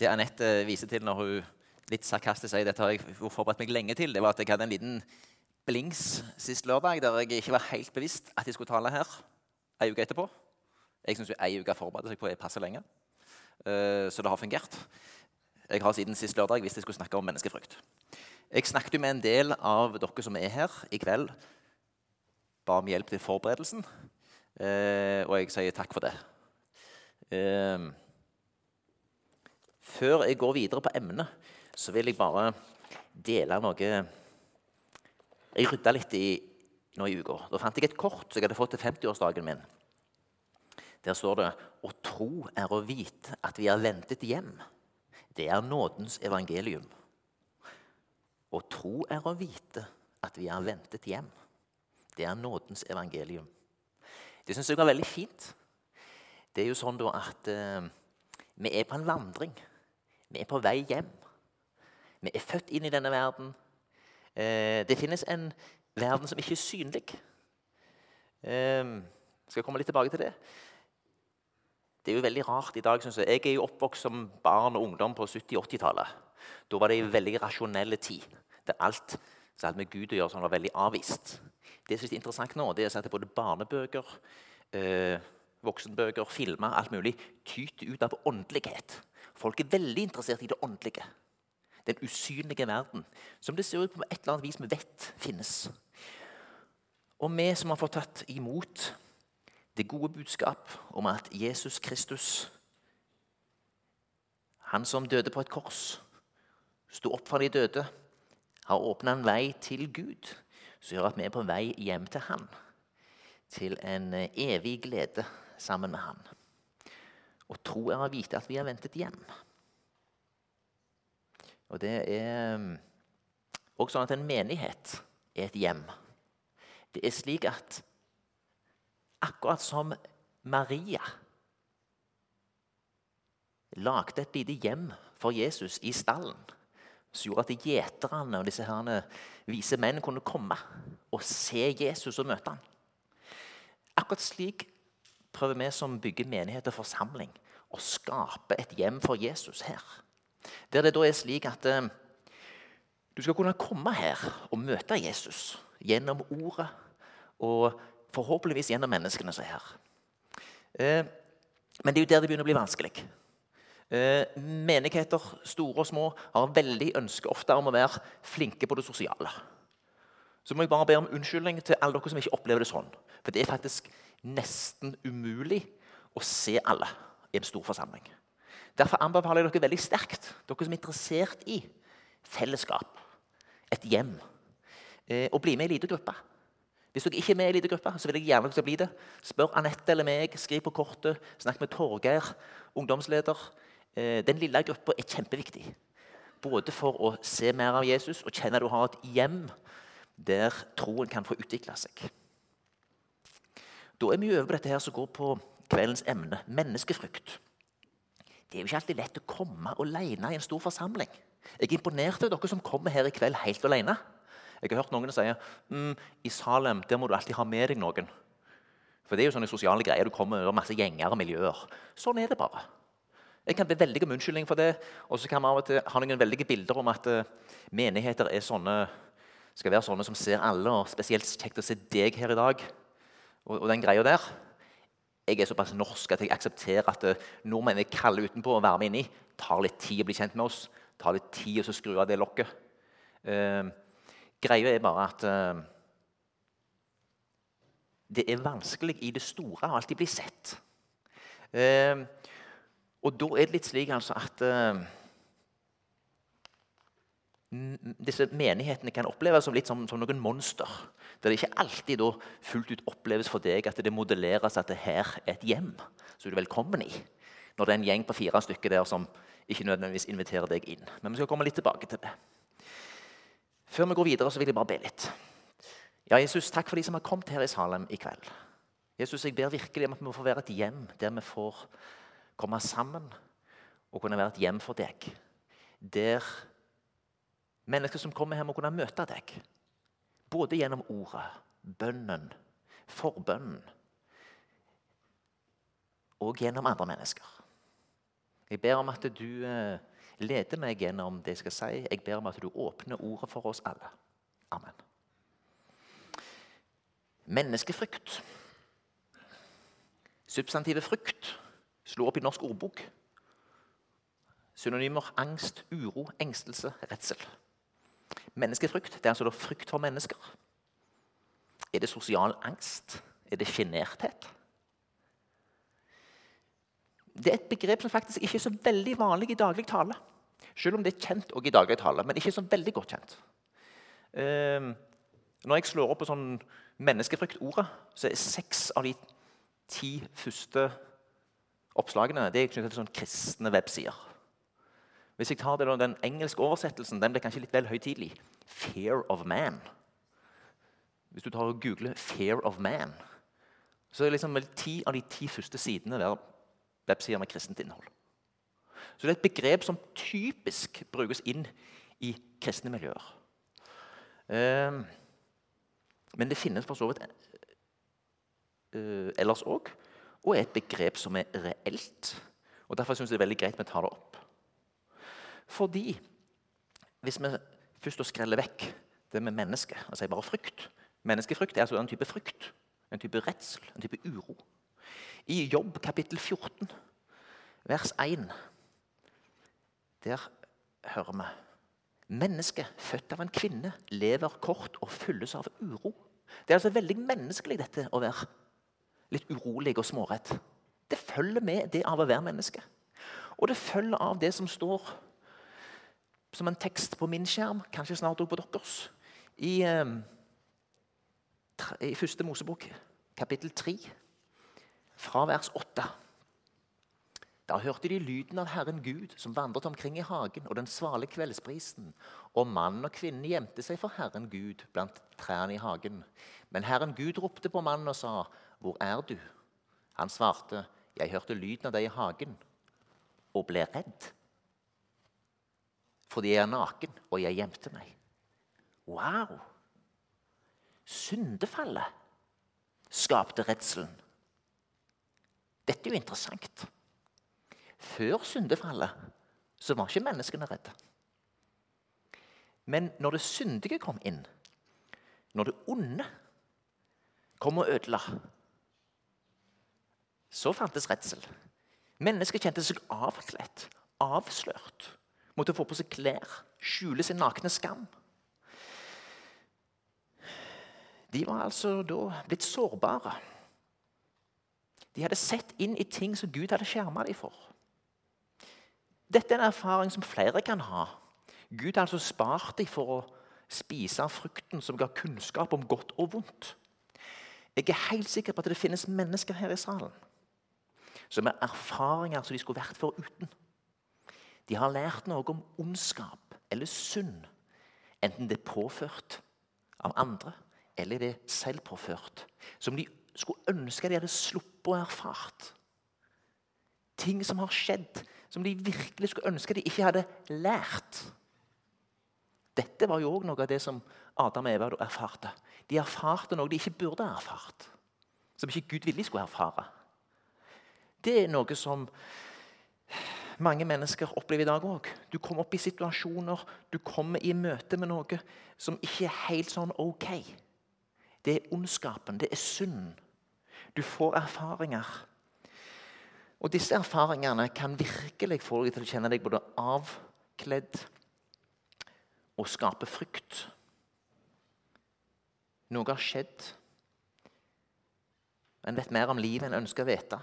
Det Anette viser til når hun litt sarkastisk sier dette har jeg forberedt meg lenge til, det var at jeg hadde en liten blings sist lørdag der jeg ikke var helt bevisst at jeg skulle tale her ei uke etterpå. Jeg syns ei uke forberedte seg på er passe lenge, Eh, så det har fungert. Jeg har siden sist lørdag visst jeg skulle snakke om menneskefrykt. Jeg snakket med en del av dere som er her i kveld, ba om hjelp til forberedelsen, eh, og jeg sier takk for det. Før jeg går videre på emnet, så vil jeg bare dele noe Jeg rydda litt i, nå i uka. Da fant jeg et kort som jeg hadde fått til 50-årsdagen min. Der står det å tro er å vite at vi er ventet hjem. Det er nådens evangelium. Å tro er å vite at vi er ventet hjem. Det er nådens evangelium. Det syns jeg var veldig fint. Det er jo sånn da at eh, vi er på en vandring. Vi er på vei hjem. Vi er født inn i denne verden. Eh, det finnes en verden som ikke er synlig. Eh, skal komme litt tilbake til det. Det er jo veldig rart i dag, synes Jeg Jeg er jo oppvokst som barn og ungdom på 70-80-tallet. Da var det en veldig rasjonell tid, der alt som hadde med Gud å gjøre, som var veldig avvist. Det som er interessant nå, det er at både barnebøker, eh, voksenbøker, filmer, alt mulig tyter ut av åndelighet. Folk er veldig interessert i det åndelige. Den usynlige verden, som det ser ut på et eller annet vis vi vet finnes. Og vi som har fått tatt imot det gode budskap om at Jesus Kristus, han som døde på et kors, sto opp fra de døde, har åpna en vei til Gud som gjør at vi er på vei hjem til Han. Til en eh, evig glede sammen med Han. Og tro er å vite at vi har ventet hjem. Og det er også sånn at en menighet er et hjem. Det er slik at akkurat som Maria lagde et lite hjem for Jesus i stallen, som gjorde at gjeterne og disse herne vise menn kunne komme og se Jesus og møte ham. Akkurat slik prøver vi som bygger menighet og forsamling, å skape et hjem for Jesus her. Der det da er slik at eh, du skal kunne komme her og møte Jesus gjennom ordet og forhåpentligvis gjennom menneskene som er her. Eh, men det er jo der det begynner å bli vanskelig. Eh, menigheter, store og små, har veldig ønske ofte om å være flinke på det sosiale. Så må jeg bare be om unnskyldning til alle dere som ikke opplever det sånn. For det er faktisk nesten umulig å se alle i en stor forsamling. Derfor anbefaler jeg dere veldig sterkt, dere som er interessert i fellesskap, et hjem, eh, å bli med i en liten gruppe. Hvis dere ikke er med i en liten gruppe, så vil jeg gjerne at dere skal bli det. Spør Anette eller meg, skriv på kortet, snakk med Torgeir, ungdomsleder. Eh, den lille gruppa er kjempeviktig. Både for å se mer av Jesus og kjenne at du har et hjem der troen kan få utvikle seg. Da er vi over på dette her som går på kveldens emne menneskefrykt. Det er jo ikke alltid lett å komme alene i en stor forsamling. Jeg er imponert over dere som kommer her i kveld helt alene. Jeg har hørt noen si mm, i Salem der må du alltid ha med deg noen. For det er jo sånne sosiale greier. Du kommer over masse gjenger og miljøer. Sånn er det bare. Jeg kan be veldig om unnskyldning for det. Og så kan vi av og til ha noen veldige bilder om at uh, menigheter er sånne, skal være sånne som ser alle, og spesielt kjekt å se deg her i dag. Og, og den greia der. Jeg er såpass norsk at jeg aksepterer at uh, nordmenn er kalde utenpå å være med inni. Tar litt tid å bli kjent med oss. Tar litt tid å skru av det lokket. Eh, greia er bare at eh, det er vanskelig i det store å alltid bli sett. Eh, og da er det litt slik altså at uh, disse menighetene kan oppleves som litt som, som, noen monster. Der det ikke alltid fullt ut oppleves for deg at det modelleres at det her er et hjem som du er velkommen i. Når det er en gjeng på fire stykker der som ikke nødvendigvis inviterer deg inn. Men vi skal komme litt tilbake til det. Før vi går videre, så vil jeg bare be litt. Ja, Jesus, takk for de som har kommet her i Salem i kveld. Jesus, Jeg ber virkelig om at vi må få være et hjem der vi får komme sammen og kunne være et hjem for deg. Der mennesker som kommer her, må kunne møte deg. Både gjennom ordet, bønnen, forbønnen og gjennom andre mennesker. Jeg ber om at du eh, leder meg gjennom det jeg skal si. Jeg ber om at du åpner ordet for oss alle. Amen. Menneskefrykt. Substantivet frykt slo opp i Norsk ordbok. Synonymer angst, uro, engstelse, redsel. Menneskefrykt det er altså frykt for mennesker. Er det sosial angst? Er det sjenerthet? Det er et begrep som faktisk ikke er så veldig vanlig i daglig tale. Selv om det er kjent også i daglig tale, men ikke så veldig godt kjent. Uh, når jeg slår opp på sånn menneskefryktordet, så er seks av de ti første oppslagene det er knyttet til sånn kristne websider. Hvis jeg tar det, Den engelske oversettelsen den blir kanskje litt vel høytidelig. 'Fear of man'. Hvis du tar og googler 'Fear of man', så er det liksom ti av de ti første sidene der websider med kristent innhold. Så det er et begrep som typisk brukes inn i kristne miljøer. Um, men det finnes for så vidt uh, ellers òg, og er et begrep som er reelt. Og Derfor syns jeg det er veldig greit vi tar det opp. Fordi hvis vi først skreller vekk det med menneske sier bare frykt Menneskefrykt er altså en type frykt, en type redsel, en type uro. I Jobb kapittel 14, vers 1, der hører vi Mennesket født av en kvinne lever kort og fylles av uro. Det er altså veldig menneskelig dette å være litt urolig og småredd. Det følger med det av å være menneske. Og det følger av det som står som en tekst på min skjerm, kanskje snart også på deres, i, eh, i første Mosebok, kapittel 3, fra vers 8. Da hørte de lyden av Herren Gud som vandret omkring i hagen, og den svale kveldsprisen. Og mannen og kvinnen gjemte seg for Herren Gud blant trærne i hagen. Men Herren Gud ropte på mannen og sa, 'Hvor er du?' Han svarte, 'Jeg hørte lyden av deg i hagen og ble redd.' Fordi jeg er naken, og jeg gjemte meg. Wow! Syndefallet skapte redselen. Dette er jo interessant. Før syndefallet så var ikke menneskene redde. Men når det syndige kom inn, når det onde kom og ødela, så fantes redsel. Mennesket kjente seg avkledd, avslørt. Måtte få på seg klær, skjule sin nakne skam. De var altså da blitt sårbare. De hadde sett inn i ting som Gud hadde skjerma dem for. Dette er en erfaring som flere kan ha. Gud har altså spart dem for å spise frukten som ga kunnskap om godt og vondt. Jeg er helt sikker på at det finnes mennesker her i salen som har erfaringer som de skulle vært foruten. De har lært noe om ondskap eller synd, enten det er påført av andre eller det er selvpåført, som de skulle ønske de hadde sluppet å erfart. Ting som har skjedd som de virkelig skulle ønske de ikke hadde lært. Dette var jo òg noe av det som Adam og Eva erfarte. De erfarte noe de ikke burde ha erfart. Som ikke Gud ville de skulle erfare. Det er noe som mange mennesker opplever i dag òg. Du kommer opp i situasjoner, du kommer i møte med noe som ikke er helt sånn ok. Det er ondskapen, det er synden. Du får erfaringer og Disse erfaringene kan virkelig få deg til å kjenne deg både avkledd og skape frykt. Noe har skjedd. En vet mer om livet enn en ønsker å vite.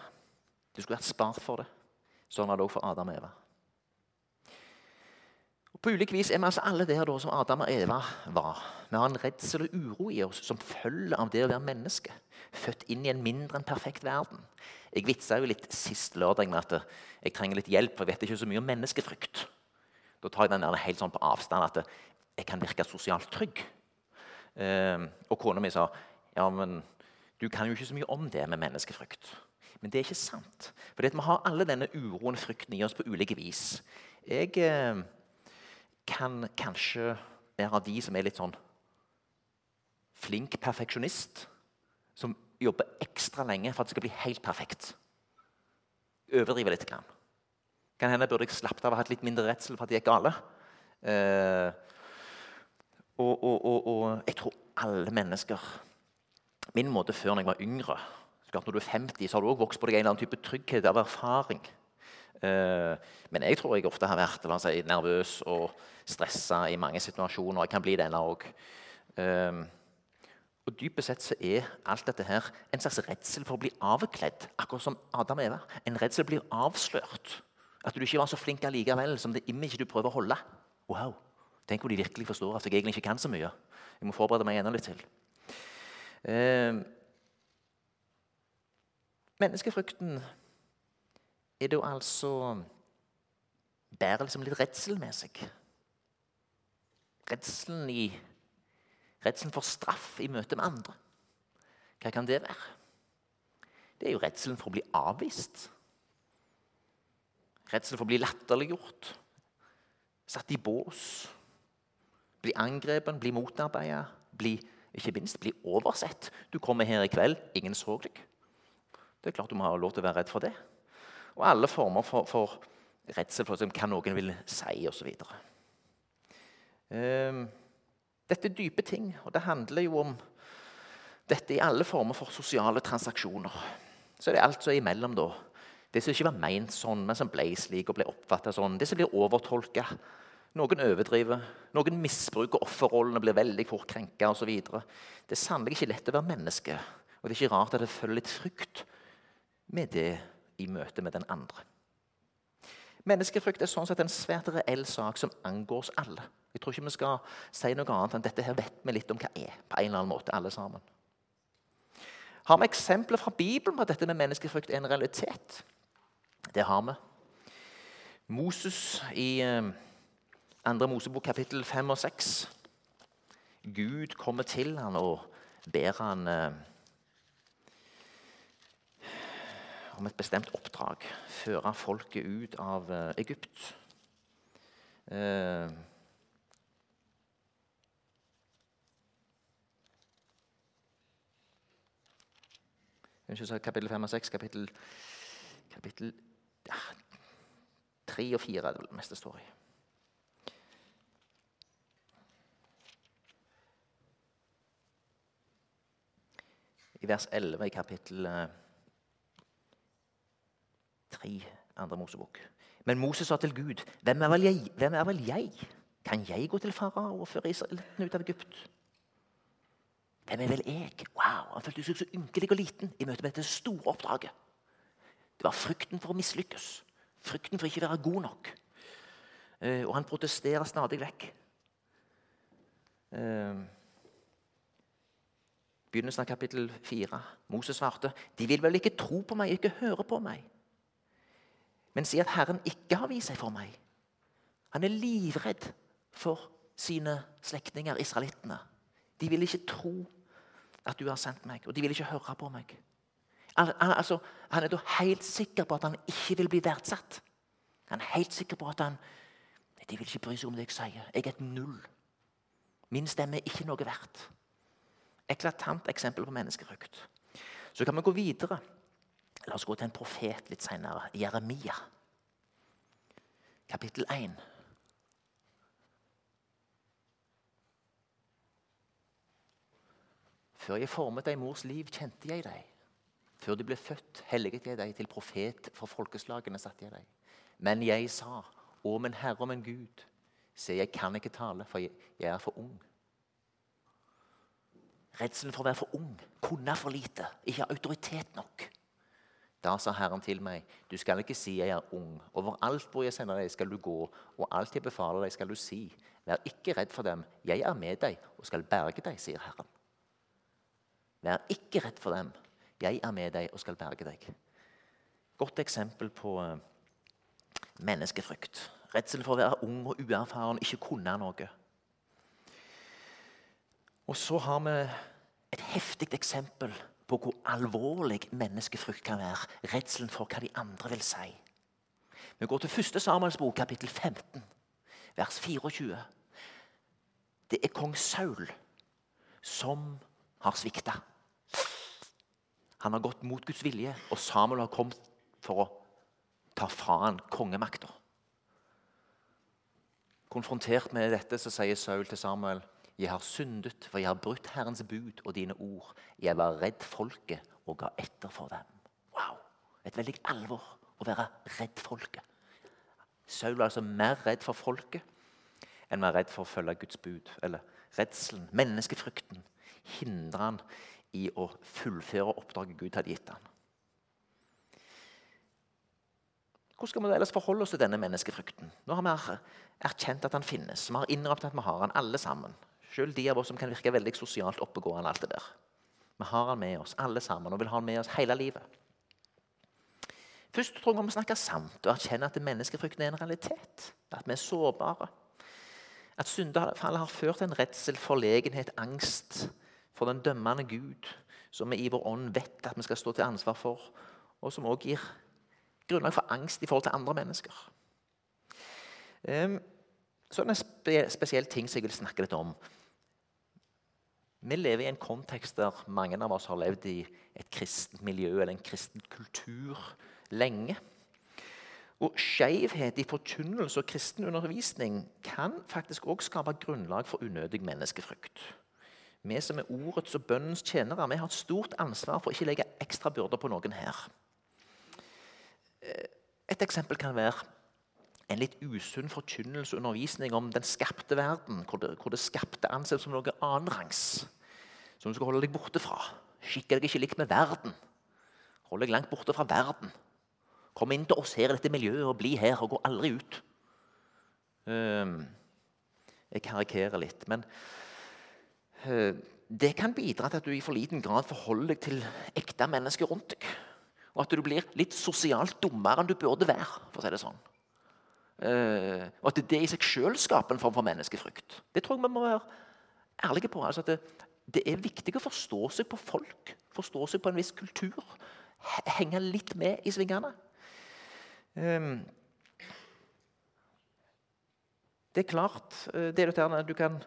Du skulle vært spart for det. Sånn var det også for Adam og Eva. Og på ulike vis er vi altså alle der da, som Adam og Eva var. Vi har en redsel og uro i oss som følger av det å være menneske. Født inn i en mindre enn perfekt verden. Jeg vitsa jo litt sist lørdag med at jeg trenger litt hjelp. for Jeg vet ikke så mye om menneskefrykt. Da tar jeg den der helt sånn på avstand at jeg kan virke sosialt trygg. Eh, og kona mi sa ja, men du kan jo ikke så mye om det med menneskefrykt. Men det er ikke sant. For vi har alle denne uroen og frykten i oss på ulike vis. Jeg eh, kan kanskje være av de som er litt sånn flink perfeksjonist. Som jobber ekstra lenge for at det skal bli helt perfekt. Overdriver litt. Grann. Kan hende burde jeg slappet av og hatt litt mindre redsel for at det gikk gale. Eh, og, og, og, og, jeg tror alle mennesker Min måte før når jeg var yngre Når du er 50, så har du også vokst på deg en eller annen type trygghet av erfaring. Eh, men jeg tror jeg ofte har vært si, nervøs og stressa i mange situasjoner. Jeg kan bli det ennå òg. Eh, og Dypest sett så er alt dette her en slags redsel for å bli avkledd. Akkurat som Adam og Eva. En redsel blir avslørt. At du ikke var så flink allikevel som det imaget du prøver å holde. Wow, Tenk hvor de virkelig forstår at jeg egentlig ikke kan så mye. Jeg må forberede meg enda litt til. Eh, menneskefrukten er da altså bærer liksom litt redsel med seg. Redselen, i, redselen for straff i møte med andre. Hva kan det være? Det er jo redselen for å bli avvist. Redselen for å bli latterliggjort, satt i bås, bli angrepen, bli motarbeidet, bli, ikke minst bli oversett. Du kommer her i kveld, ingen så deg. Det er klart du må ha lov til å være redd for det. Og alle former for, for redsel for hva noen vil si, osv. Um, dette er dype ting, og det handler jo om dette i alle former for sosiale transaksjoner. Så det er alt som er imellom, da. Det som ikke var ment sånn, men som ble slik og ble oppfatta sånn. Det som blir overtolka. Noen overdriver, noen misbruker offerrollene, blir veldig fort krenka osv. Det er sannelig ikke lett å være menneske, og det er ikke rart at det følger litt frykt med det i møte med den andre. Menneskefrykt er sånn sett en svært reell sak som angår oss alle. Jeg tror ikke vi skal si noe annet enn dette her vet vi litt om hva er. på en eller annen måte, alle sammen. Har vi eksempler fra Bibelen på at dette med menneskefrykt er en realitet? Det har vi. Moses i 2. Eh, Mosebok kapittel 5 og 6. Gud kommer til han og ber han eh, om et bestemt oppdrag. Føre folket ut av uh, Egypt. Uh, kapittel 5 og 6, kapittel, kapittel ja, 3 og 4 er det meste står i. I vers 11 i kapittel 3, andre Mosebok. Men Moses sa til Gud, hvem er vel jeg? Er vel jeg? Kan jeg gå til farao og føre israelittene ut av Egypt? Hvem er vel jeg? Wow, Han følte seg så ynkelig og liten i møte med dette store oppdraget. Det var frykten for å mislykkes, frykten for ikke å være god nok. Eh, og han protesterer stadig vekk. Eh, begynnelsen av kapittel 4. Moses svarte, 'De vil vel ikke tro på meg, ikke høre på meg.' Men sier at Herren ikke har vist seg for meg. Han er livredd for sine slektninger, israelittene. De vil ikke tro at du har sendt meg, og de vil ikke høre på meg. Altså, han er da helt sikker på at han ikke vil bli verdsatt. Han er helt sikker på at han De vil ikke bry seg om det jeg sier. Jeg er et null. Min stemme er ikke noe verdt. Eklatant eksempel på menneskerøkt. Så kan vi gå videre. La oss gå til en profet litt senere. Jeremia, kapittel 1. Før jeg formet deg mors liv, kjente jeg deg. Før du ble født, helliget jeg deg. Til profet for folkeslagene satte jeg deg. Men jeg sa, Å min Herre og min Gud, se, jeg kan ikke tale, for jeg, er for ung. Redselen for å være for ung, kunne for lite, ikke ha autoritet nok. Da sa Herren til meg, du skal ikke si jeg er ung. Overalt hvor jeg sender deg, skal du gå, og alt jeg befaler deg, skal du si. Vær ikke redd for dem, jeg er med deg og skal berge deg, sier Herren. Vær ikke redd for dem, jeg er med deg og skal berge deg. Godt eksempel på eh, menneskefrykt. Redsel for å være ung og uerfaren, ikke kunne noe. Og så har vi et heftig eksempel på hvor alvorlig menneskefrykt kan være. Redselen for hva de andre vil si. Vi går til 1. Samuels bok, kapittel 15, vers 24. Det er kong Saul som har svikta. Han har gått mot Guds vilje, og Samuel har kommet for å ta fra han kongemakta. Konfrontert med dette så sier Saul til Samuel jeg har syndet, for jeg har brutt Herrens bud og dine ord. Jeg var redd folket og ga etter for dem. Wow! Et veldig alvor å være redd folket. Saul var altså mer redd for folket enn var redd for å følge Guds bud. Eller redselen, menneskefrykten, hindrer han i å fullføre oppdraget Gud hadde gitt han. Hvordan skal vi ellers forholde oss til denne menneskefrykten? Nå har vi erkjent at han finnes. Vi har innrømt at vi har han alle sammen. Selv de av oss som kan virke veldig sosialt oppegående. alt det der. Vi har han med oss alle sammen og vil ha han med oss hele livet. Først tror jeg vi må snakke sant og erkjenne at menneskefrykten er en realitet. At vi er sårbare. At syndefallet har ført til en redsel, forlegenhet, angst for den dømmende Gud, som vi i vår ånd vet at vi skal stå til ansvar for, og som også gir grunnlag for angst i forhold til andre mennesker. Um, så er det en spesiell ting som jeg vil snakke litt om. Vi lever i en kontekst der mange av oss har levd i et kristent miljø eller en kristen kultur lenge. Og Skeivhet i forkynnelse og kristen undervisning kan faktisk også skape grunnlag for unødig menneskefrykt. Vi som er ordets og bønnens tjenere, vi har et stort ansvar for å ikke legge ekstra byrder på noen her. Et eksempel kan være en litt usunn forkynnelse og undervisning om den skapte verden, hvor det, hvor det skapte anses som noe annenrangs, som du skal holde deg borte fra. Skikke deg ikke likt med verden. Hold deg langt borte fra verden. Kom inn til oss her i dette miljøet og bli her, og gå aldri ut. Um, jeg karikerer litt, men uh, det kan bidra til at du i for liten grad forholder deg til ekte mennesker rundt deg. Og at du blir litt sosialt dummere enn du burde være. for å si det sånn. Uh, og at det i seg selv skaper en form for menneskefrykt. Det tror jeg vi må være ærlige på. Altså at det, det, er viktig å forstå seg på folk, forstå seg på en viss kultur. Henge litt med i svingene. Um, det er klart uh, det er Du kan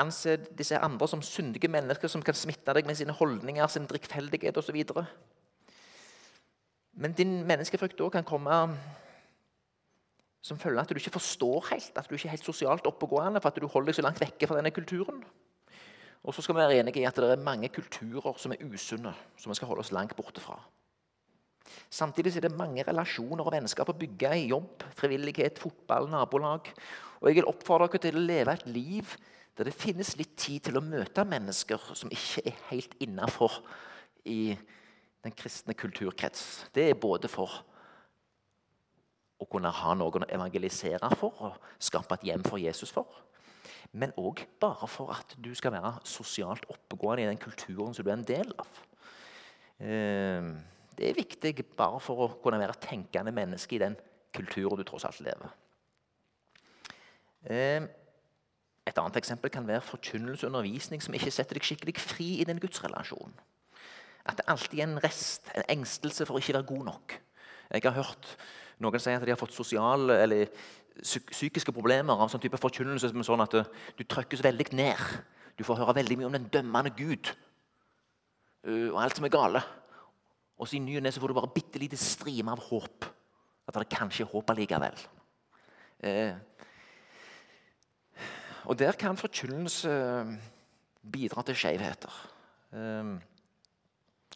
anse disse andre som syndige mennesker som kan smitte deg med sine holdninger, sin drikkfeldighet osv. Men din menneskefrykt kan komme som følge av at du ikke forstår helt, at du ikke er helt sosialt oppegående, for at du holder deg så langt vekke fra denne kulturen. Og så skal vi være enige i at det er mange kulturer som er usunne, som vi skal holde oss langt borte fra. Samtidig er det mange relasjoner og vennskap å bygge i jobb, frivillighet, fotball, nabolag. Og jeg vil oppfordre dere til å leve et liv der det finnes litt tid til å møte mennesker som ikke er helt innafor i den kristne kulturkrets. Det er både for å kunne ha noen å evangelisere for og skape et hjem for Jesus for. Men òg bare for at du skal være sosialt oppegående i den kulturen som du er en del av. Ehm, det er viktig bare for å kunne være tenkende menneske i den kulturen du tross alt lever. Ehm, et annet eksempel kan være forkynnelse og undervisning som ikke setter deg skikkelig fri i din gudsrelasjon. At det alltid er en rest, en engstelse for å ikke være god nok. Jeg har hørt noen sier at de har fått sosiale eller psykiske problemer av sånn type forkynnelse som er sånn at eh, du trykkes veldig ned. Du får høre veldig mye om den dømmende Gud uh, og alt som er gale. Og så i ny og ne får du bare bitte lite strime av håp. At det kanskje er håp allikevel. Eh. og der kan forkynnelse bidra til skjevheter. Eh.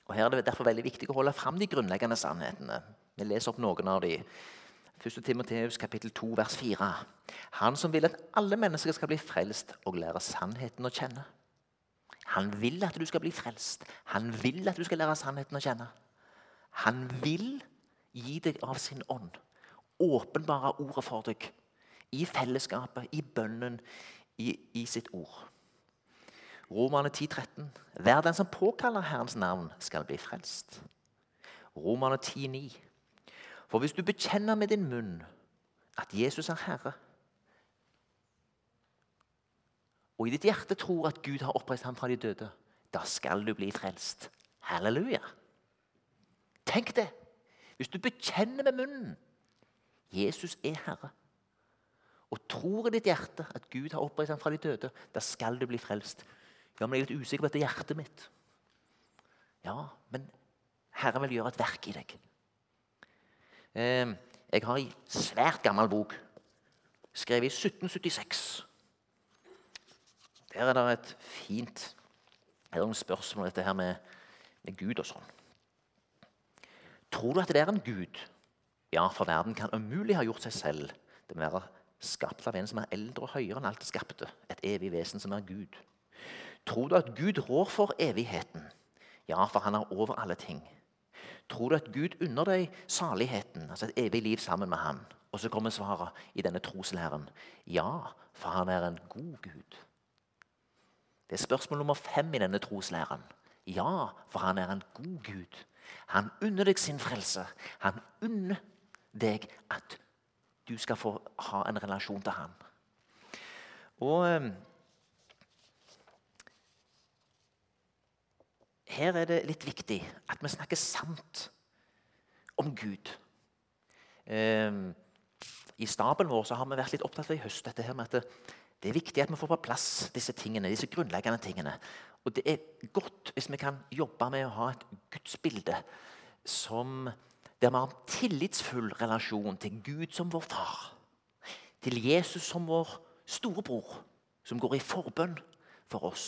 og Her er det derfor veldig viktig å holde fram de grunnleggende sannhetene. Vi leser opp noen av de. 1. Timoteus kapittel 2, vers 4. Han som vil at alle mennesker skal bli frelst og lære sannheten å kjenne. Han vil at du skal bli frelst. Han vil at du skal lære sannheten å kjenne. Han vil gi deg av sin ånd. Åpenbare ordet for deg. I fellesskapet, i bønnen, i, i sitt ord. Romerne 10, 13. Hver den som påkaller Herrens navn, skal bli frelst. Romerne 10, 9. For hvis du bekjenner med din munn at Jesus er Herre, og i ditt hjerte tror at Gud har oppreist ham fra de døde, da skal du bli frelst. Halleluja. Tenk det! Hvis du bekjenner med munnen Jesus er Herre, og tror i ditt hjerte at Gud har oppreist ham fra de døde, da skal du bli frelst. Ja, men jeg er litt usikker på dette hjertet mitt. Ja, men Herren vil gjøre et verk i deg. Eh, jeg har ei svært gammel bok, skrevet i 1776. Der er det et fint er det noen spørsmål dette her med, med Gud og sånn. Tror du at det er en Gud? Ja, for verden kan umulig ha gjort seg selv. Det må være skapt av en som er eldre og høyere enn alt det skapte. Et evig vesen som er Gud. Tror du at Gud rår for evigheten? Ja, for han er over alle ting. Tror du at Gud unner deg saligheten, altså et evig liv sammen med han? Og så kommer svaret i denne troslæren. Ja, for han er en god Gud. Det er spørsmål nummer fem i denne troslæren. Ja, for han er en god Gud. Han unner deg sin frelse. Han unner deg at du skal få ha en relasjon til ham. Og Her er det litt viktig at vi snakker sant om Gud. Um, I staben vår har vi vært litt opptatt av i høst dette her med at det, det, er viktig at vi får på plass disse tingene, disse grunnleggende tingene. Og det er godt hvis vi kan jobbe med å ha et gudsbilde som der vi har en tillitsfull relasjon til Gud som vår far. Til Jesus som vår storebror, som går i forbønn for oss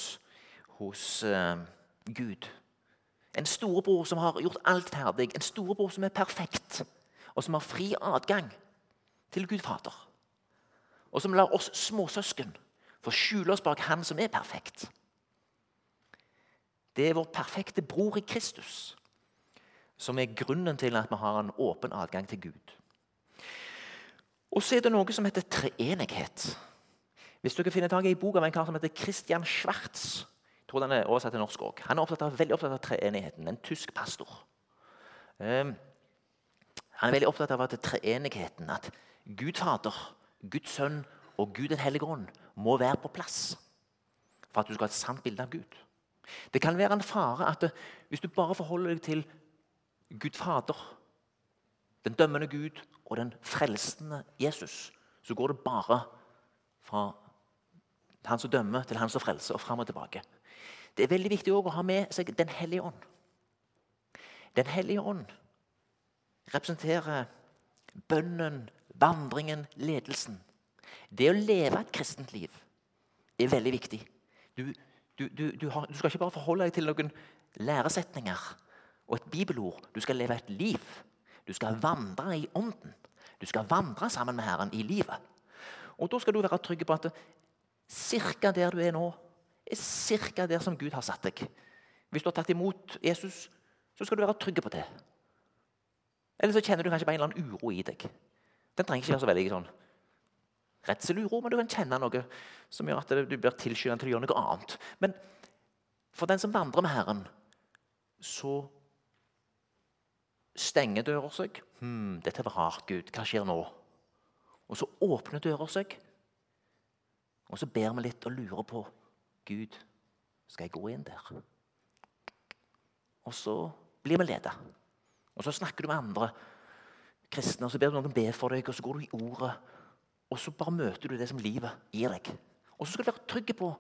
hos uh, Gud. En storebror som har gjort alt ferdig, en storebror som er perfekt, og som har fri adgang til Gud Fader. Og som lar oss småsøsken få skjule oss bak Han som er perfekt. Det er vår perfekte bror i Kristus som er grunnen til at vi har en åpen adgang til Gud. Og så er det noe som heter treenighet. Hvis dere finner tak i en bok av en kar som heter Christian Schwartz jeg tror den er oversatt til norsk også. Han er opptatt av, veldig opptatt av treenigheten. En tysk pastor. Um, han er veldig opptatt av at treenigheten, at Gud Fader, Guds Sønn og Gud den hellige ånd må være på plass for at du skal ha et sant bilde av Gud. Det kan være en fare at hvis du bare forholder deg til Gud Fader, den dømmende Gud og den frelsende Jesus, så går det bare fra han som dømmer, til han som frelser, og fram og tilbake. Det er veldig viktig å ha med seg Den hellige ånd. Den hellige ånd representerer bønnen, vandringen, ledelsen. Det å leve et kristent liv er veldig viktig. Du, du, du, du, har, skal ikke bare forholde deg til noen læresetninger og et bibelord. Du skal leve et liv. Du skal vandre i ånden. Du skal vandre sammen med Herren i livet. Og Da skal du være trygg på at ca. der du er nå, er ca. der som Gud har satt deg. Hvis du har tatt imot Jesus, så skal du være trygg på det. Eller så kjenner du kanskje bare en eller annen uro i deg. Den trenger ikke være så veldig sånn redseluro, men du kan kjenne noe som gjør at du blir tilskyndet til å gjøre noe annet. Men for den som vandrer med Herren, så stenger dører seg. Hm, 'Dette var rart, Gud. Hva skjer nå?' Og så åpner dører seg. Og så ber vi litt og lurer på Gud, skal jeg gå inn der? Og så blir vi ledet. Og så snakker du med andre kristne, og så ber du noen be for deg, og så går du i ordet. Og så bare møter du det som livet gir deg. Og så skal du være trygg på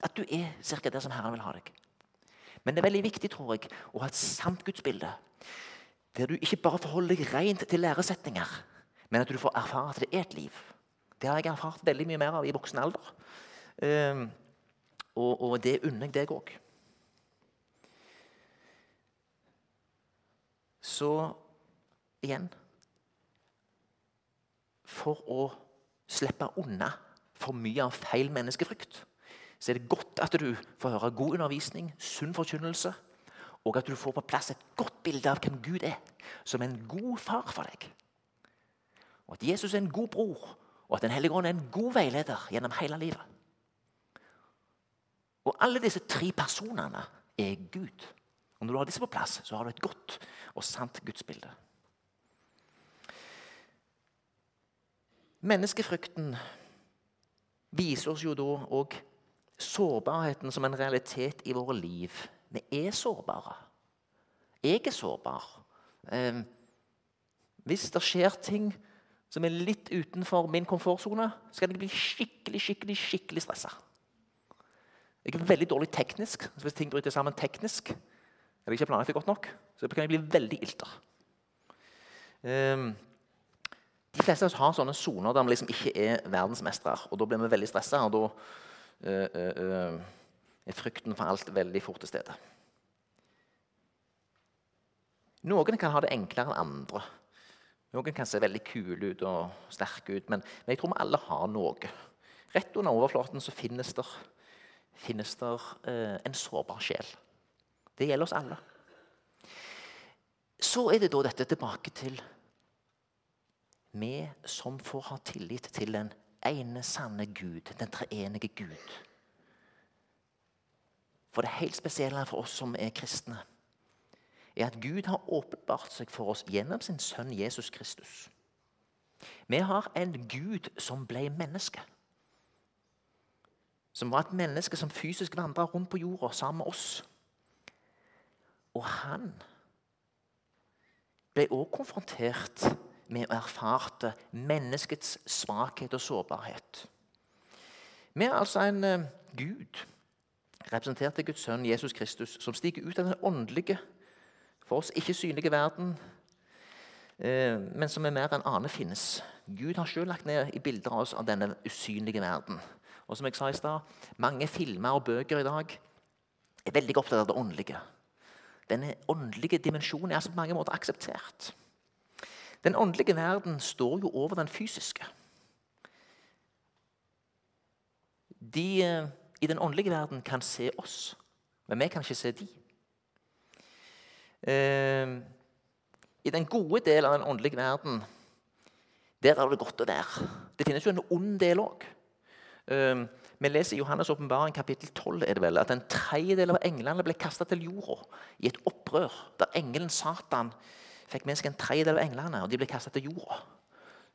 at du er ca. der som Herren vil ha deg. Men det er veldig viktig tror jeg, å ha et sant gudsbilde der du ikke bare forholder deg rent til læresetninger, men at du får erfare at det er et liv. Det har jeg erfart veldig mye mer av i voksen alder. Og, og, det unner jeg deg òg. Så igjen For å slippe unna for mye av feil menneskefrykt, så er det godt at du får høre god undervisning, sunn forkynnelse og at du får på plass et godt bilde av hvem Gud er, som en god far for deg. Og at Jesus er en god bror, og at Den hellige ånd er en god veileder gjennom hele livet. Alle disse tre personene er Gud. Og Når du har disse på plass, så har du et godt og sant gudsbilde. Menneskefrykten viser oss jo da òg sårbarheten som en realitet i våre liv vi er sårbare. Jeg er sårbar. Eh, hvis det skjer ting som er litt utenfor min komfortsone, skal jeg bli skikkelig skikkelig, skikkelig stressa. Jeg er veldig dårlig teknisk. så Hvis ting bryter sammen teknisk, eller ikke planlagt det godt nok, så kan jeg bli veldig ilter. Um, De fleste av oss har sånne soner der vi liksom ikke er verdensmestere. Og da blir vi veldig stressa, og da uh, uh, er frykten for alt veldig fort til stede. Noen kan ha det enklere enn andre. Noen kan se veldig kule ut og sterke ut, men, men jeg tror vi alle har noe. Rett under overflaten så finnes det, finnes det eh, en sårbar sjel. Det gjelder oss alle. Så er det da dette tilbake til vi som får ha tillit til den ene sanne Gud, den treenige Gud. For det helt spesielle for oss som er kristne, er at Gud har åpenbart seg for oss gjennom sin sønn Jesus Kristus. Vi har en Gud som ble menneske. Som var et menneske som fysisk vandra rundt på jorda sammen med oss. Og han ble også konfrontert med å erfarte menneskets svakhet og sårbarhet. Vi er altså en uh, Gud, representert av Guds sønn Jesus Kristus, som stiger ut av den åndelige, for oss ikke synlige verden, uh, men som er mer enn ane finnes. Gud har selv lagt ned i bilder av oss av denne usynlige verden. Og som jeg sa i sted, Mange filmer og bøker i dag er veldig opptatt av det åndelige. Denne åndelige dimensjonen er altså på mange måter akseptert. Den åndelige verden står jo over den fysiske. De eh, i den åndelige verden kan se oss, men vi kan ikke se de. Eh, I den gode delen av den åndelige verden der er det godt å være. Det finnes jo en ond del òg. Eh, vi leser i Johannes' åpenbaring kapittel 12 er det vel, at en tredjedel av englene ble kasta til jorda i et opprør der engelen Satan fikk med seg en tredjedel av englene, og de ble kasta til jorda.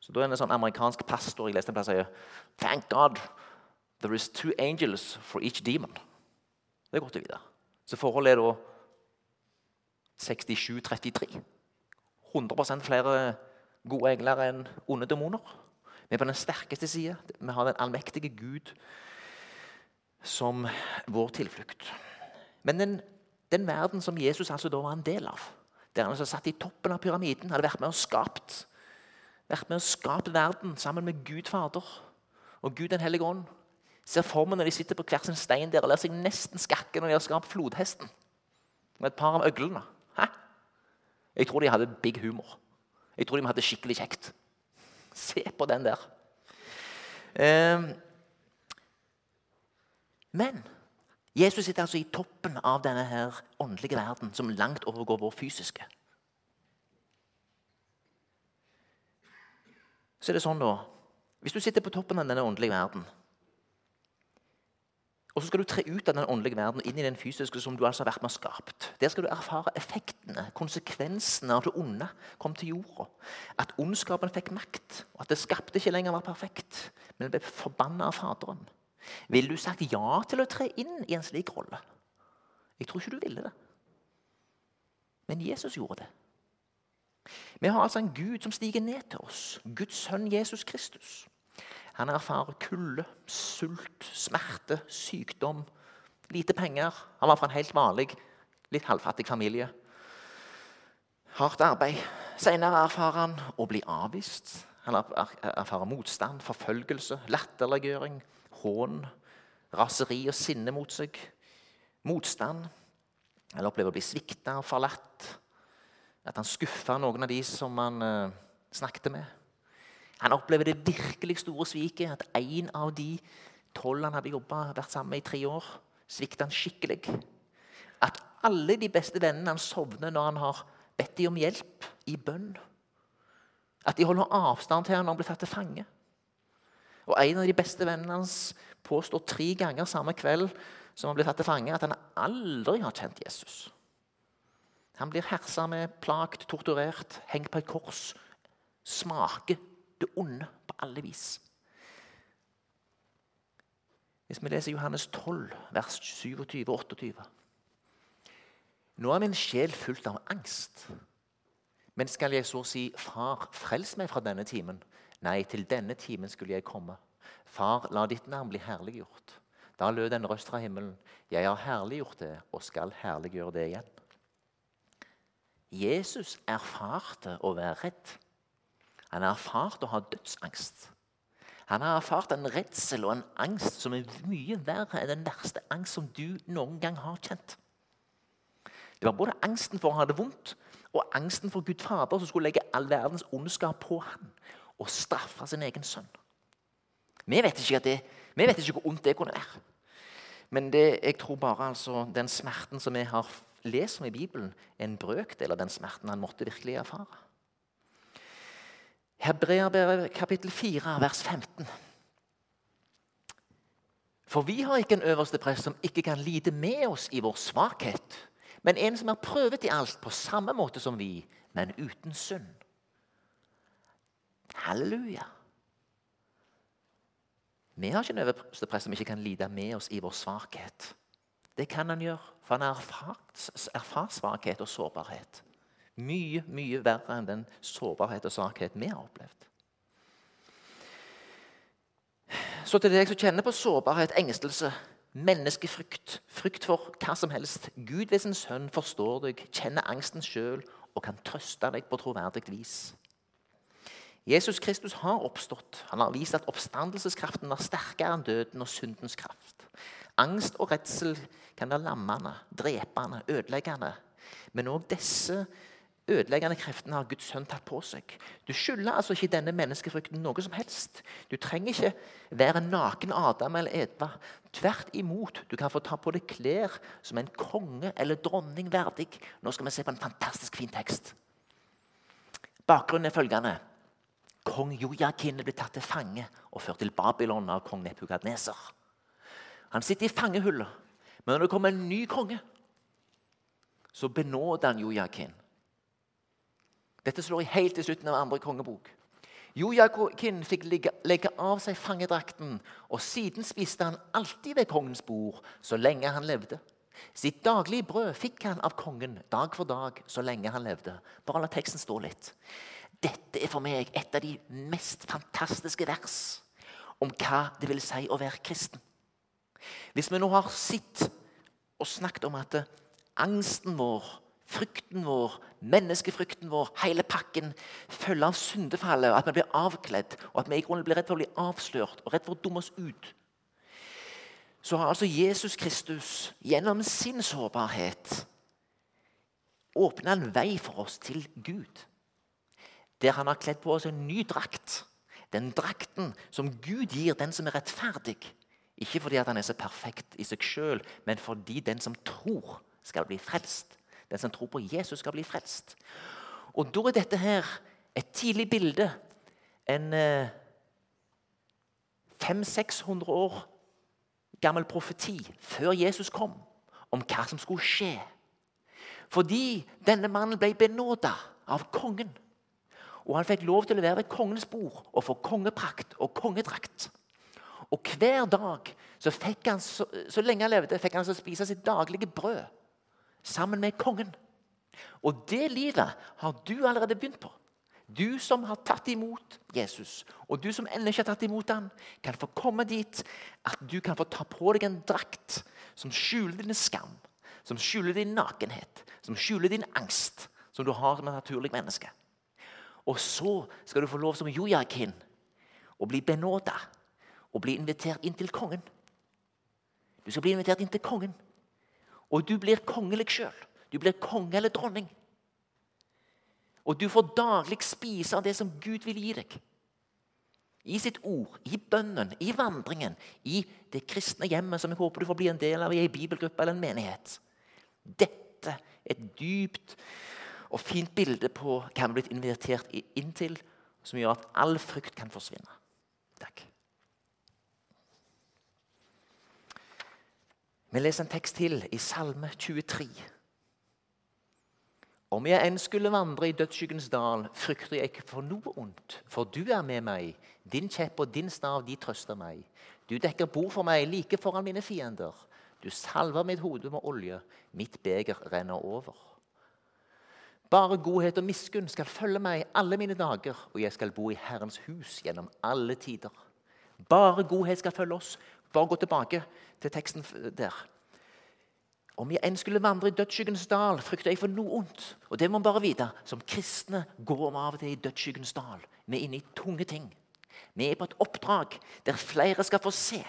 Så Da er det en sånn amerikansk pastor jeg leste en plass sier Thank God there is two angels for each demon. Det er godt å vite. Så forholdet er da 67-33. 100 flere gode engler enn onde demoner. Vi er på den sterkeste side. Vi har den allmektige Gud som vår tilflukt. Men den, den, verden som Jesus altså da var en del av, der han altså satt i toppen av pyramiden, hadde vært med og skapt vært med og skapt verden sammen med Gud Fader og Gud den hellige ånd. Ser for når de sitter på hver sin stein der og lar seg nesten skakke når de har skapt flodhesten med et par av øglene. Hæ? Jeg tror de hadde big humor. Jeg tror de hadde skikkelig kjekt. Se på den der. Eh, men Jesus sitter altså i toppen av denne her åndelige verden, som langt overgår vår fysiske. Så er det sånn da, Hvis du sitter på toppen av denne åndelige verden, og så skal du tre ut av den åndelige verden inn i den fysiske som du altså har vært med og skapt. Der skal du erfare effektene, konsekvensene av det onde kom til jorda. At ondskapen fikk makt, og at det skapte ikke lenger var perfekt, men ble forbanna av Faderen. Ville du sagt ja til å tre inn i en slik rolle? Jeg tror ikke du ville det. Men Jesus gjorde det. Vi har altså en Gud som stiger ned til oss. Guds sønn Jesus Kristus. Han erfarer kulde, sult, smerte, sykdom, lite penger. Han var fra en helt vanlig, litt halvfattig familie. Hardt arbeid. Senere erfarer han å bli avvist. Han erfarer motstand, forfølgelse, latterliggjøring, hån, raseri og sinne mot seg, motstand. Han opplever å bli svikta og forlatt. At han skuffa noen av de som han uh, snakket med. Han opplever det virkelig store sviket. At en av de tolv han hadde jobbet, vært sammen med i tre år, svikter han skikkelig. At alle de beste vennene han sovner når han har bedt dem om hjelp i bønn. At de holder avstand til ham når han blir tatt til fange. Og En av de beste vennene hans påstår tre ganger samme kveld som han blir tatt til fange, at han aldri har kjent Jesus. Han blir hersa med, plagt, torturert, hengt på et kors. Smaker det onde på alle vis. Hvis vi leser Johannes 12, vers 27 og 28 Nå er min sjel fullt av angst. Men skal jeg så si, Far, frels meg fra denne timen? Nei, til denne timen skulle jeg komme. Far, la ditt navn bli herliggjort. Da lød en røst fra himmelen. Jeg har herliggjort det og skal herliggjøre det igjen. Jesus erfarte å være redd. Han har erfart å ha dødsangst. Han har erfart en redsel og en angst som er mye verre enn den verste angst som du noen gang har kjent. Det var både angsten for å ha det vondt og angsten for Gud Fader som skulle legge all verdens ondskap på ham og straffe sin egen sønn. Vi vet ikke, det, vi vet ikke hvor ondt det kunne være. Men det, jeg tror bare altså, den smerten som vi har lest om i Bibelen, er en brøkdel av den smerten han måtte virkelig erfare. Hebreerbrevet kapittel 4, vers 15. For vi har ikke en øverste prest som ikke kan lide med oss i vår svakhet, men en som har prøvet i alt på samme måte som vi, men uten synd. Halleluja. Vi har ikke en øverste prest som ikke kan lide med oss i vår svakhet. Det kan han gjøre, for han har erfart, erfart svakhet og sårbarhet. Mye, mye verre enn den sårbarhet og svakhet vi har opplevd. Så til deg som kjenner på sårbarhet, engstelse, menneskefrykt, frykt for hva som helst Gud ved sin sønn forstår deg, kjenner angsten sjøl og kan trøste deg på troverdig vis. Jesus Kristus har oppstått. Han har vist at oppstandelseskraften er sterkere enn døden og syndens kraft. Angst og redsel kan være lammende, drepende, ødeleggende. Men òg disse ødeleggende kreftene har Guds sønn tatt på seg. Du skylder altså ikke denne menneskefrykten noe som helst. Du trenger ikke være naken Adam eller Edva. Tvert imot, du kan få ta på deg klær som en konge eller dronning verdig. Nå skal vi se på en fantastisk fin tekst. Bakgrunnen er følgende. Kong Jojakin ble tatt til fange og ført til Babylon av kong Nepukadneser. Han sitter i fangehullet, men når det kommer en ny konge, så benåder han Jojakin. Dette slår jeg helt til slutten av andre kongebok. Jojakin fikk legge av seg fangedrakten, og siden spiste han alltid ved kongens bord så lenge han levde. Sitt daglige brød fikk han av kongen dag for dag så lenge han levde. Bare la teksten stå litt. Dette er for meg et av de mest fantastiske vers om hva det vil si å være kristen. Hvis vi nå har sett og snakket om at angsten vår frykten vår, menneskefrykten vår, hele pakken følger av syndefallet, at vi blir avkledd, og at vi i grunnen blir redd for å bli avslørt og redd for å dumme oss ut, så har altså Jesus Kristus gjennom sin sårbarhet åpna en vei for oss til Gud. Der han har kledd på oss en ny drakt. Den drakten som Gud gir den som er rettferdig. Ikke fordi han er så perfekt i seg sjøl, men fordi den som tror, skal bli frelst. Den som tror på Jesus, skal bli frelst. Og Da er dette her et tidlig bilde. En eh, 500-600 år gammel profeti før Jesus kom, om hva som skulle skje. Fordi denne mannen ble benåda av kongen. Og han fikk lov til å være ved kongens bord og få kongeprakt og kongedrakt. Og hver dag, så, fikk han, så, så lenge han levde, fikk han altså spise sitt daglige brød sammen med kongen. Og det livet har du allerede begynt på. Du som har tatt imot Jesus, og du som ennå ikke har tatt imot ham, kan få komme dit at du kan få ta på deg en drakt som skjuler din skam, som skjuler din nakenhet, som skjuler din angst, som du har som et naturlig menneske. Og så skal du få lov som Jojakin å bli benåda og bli invitert inn til kongen. Du skal bli invitert inn til kongen. Og du blir kongelig sjøl. Du blir konge eller dronning. Og du får daglig spise av det som Gud vil gi deg. I sitt ord, i bønnen, i vandringen, i det kristne hjemmet som jeg håper du får bli en del av i en bibelgruppe eller en menighet. Dette er et dypt og fint bilde på hva vi er blitt invitert inn til, som gjør at all frykt kan forsvinne. Takk. Vi leser en tekst til i Salme 23. Om jeg enn skulle vandre i dødsskyggens dal, frykter jeg ikke for noe ondt, for du er med meg. Din kjepp og din stav, de trøster meg. Du dekker bord for meg like foran mine fiender. Du salver mitt hode med olje, mitt beger renner over. Bare godhet og miskunn skal følge meg alle mine dager, og jeg skal bo i Herrens hus gjennom alle tider. Bare godhet skal følge oss, bare gå tilbake til teksten der. Om jeg enn skulle vandre i dødsskyggens dal, frykter jeg for noe ondt. Og det må man bare vite. Som kristne går vi av og til i dødsskyggens dal. Vi er inne i tunge ting. Vi er på et oppdrag der flere skal få se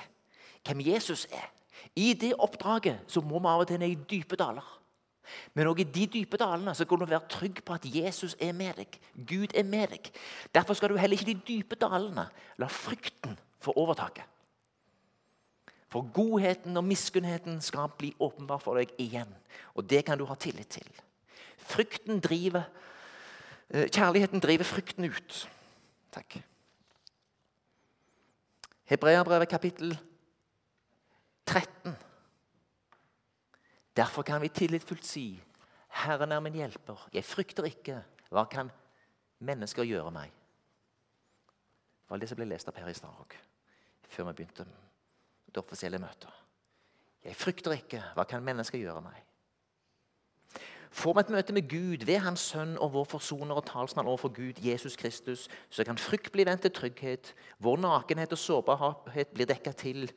hvem Jesus er. I det oppdraget så må vi av og til ned i dype daler. Men også i de dype dalene så kan du være trygg på at Jesus er med deg. Gud er med deg. Derfor skal du heller ikke i de dype dalene la frykten få overtaket. For godheten og miskunnheten skal bli åpenbar for deg igjen. Og det kan du ha tillit til. Frykten driver, eh, Kjærligheten driver frykten ut. Takk. Hebreabrevet kapittel 13. Derfor kan vi tillitsfullt si, 'Herren er min hjelper. Jeg frykter ikke.' Hva kan mennesker gjøre meg? Det var det som ble lest opp her i stad òg, før vi begynte det offisielle møtet. Jeg frykter ikke. Hva kan mennesker gjøre meg? Får vi et møte med Gud ved Hans Sønn og vår forsoner og talsmann overfor Gud, Jesus Kristus, så kan frykt bli vendt til trygghet. Vår nakenhet og sårbarhet blir dekka til.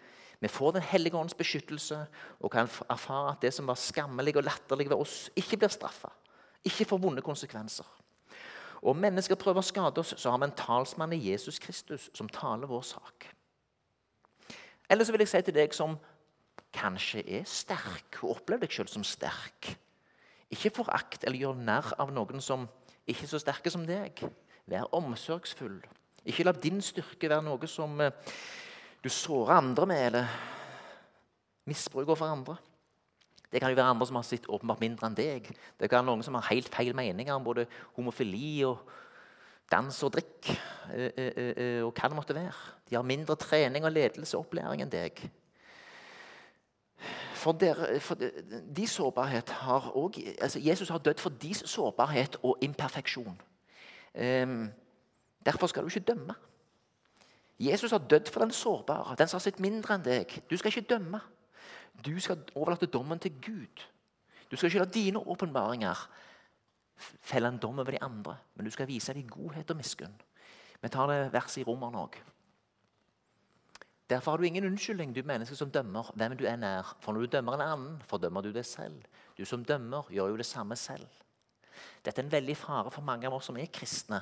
Vi får Den hellige ånds beskyttelse og kan erfare at det som var skammelig og latterlig ved oss, ikke blir straffa. Ikke får vonde konsekvenser. Og Om mennesker prøver å skade oss, så har vi en talsmann i Jesus Kristus som taler vår sak. Eller så vil jeg si til deg som kanskje er sterk, og opplever deg selv som sterk Ikke forakt eller gjør narr av noen som ikke er så sterke som deg. Vær omsorgsfull. Ikke la din styrke være noe som eh, du sårer andre med, eller misbruker for andre. Det kan jo være andre som har sett åpenbart mindre enn deg. Det kan være noen som har helt feil meninger om både homofili og dans og drikk. Eh, eh, eh, og hva det måtte være. De har mindre trening og ledelse og opplæring enn deg. For, der, for de sårbarhet har også, altså Jesus har dødd for deres sårbarhet og imperfeksjon. Um, derfor skal du ikke dømme. Jesus har dødd for den sårbare, den som har sett mindre enn deg. Du skal ikke dømme. Du skal overlate dommen til Gud. Du skal ikke la dine åpenbaringer felle en dom over de andre, men du skal vise dem godhet og miskunn. Vi tar det verset i Romerne òg. Derfor har du ingen unnskyldning, du menneske som dømmer hvem du er nær. For når du dømmer en annen, fordømmer du deg selv. Du som dømmer, gjør jo det samme selv. Dette er en veldig fare for mange av oss som er kristne,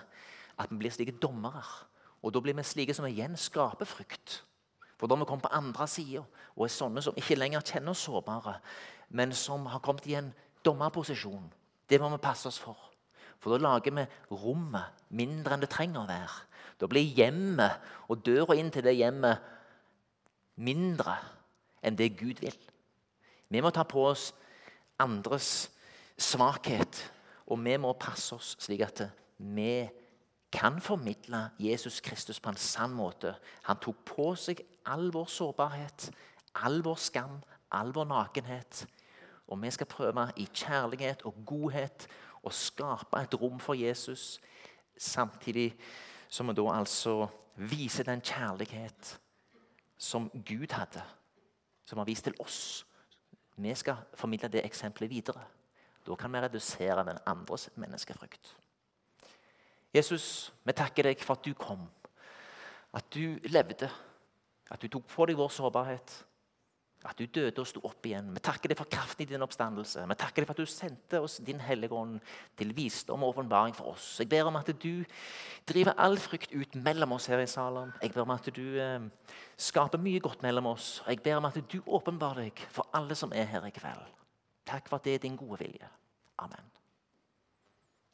at vi blir slike dommere. Og Da blir vi slike som igjen skaper frykt. For da vi kommer på andre sida og er sånne som ikke lenger kjenner oss sårbare, men som har kommet i en dommerposisjon, det må vi passe oss for. For da lager vi rommet mindre enn det trenger å være. Da blir hjemmet og døra inn til det hjemmet mindre enn det Gud vil. Vi må ta på oss andres svakhet, og vi må passe oss slik at vi kan formidle Jesus Kristus på en sann måte. Han tok på seg all vår sårbarhet, all vår skam, all vår nakenhet. Og vi skal prøve i kjærlighet og godhet å skape et rom for Jesus, samtidig som vi da altså viser den kjærlighet som Gud hadde, som har vist til oss. Vi skal formidle det eksempelet videre. Da kan vi redusere den andres menneskefrykt. Jesus, vi takker deg for at du kom, at du levde, at du tok på deg vår sårbarhet, at du døde og sto opp igjen. Vi takker deg for kraften i din oppstandelse. Vi takker deg for at du sendte oss din Hellige Ånd til visdom og åpenbaring for oss. Jeg ber om at du driver all frykt ut mellom oss her i salen. Jeg ber om at du eh, skaper mye godt mellom oss. Jeg ber om at du åpenbarer deg for alle som er her i kveld. Takk for at det er din gode vilje. Amen.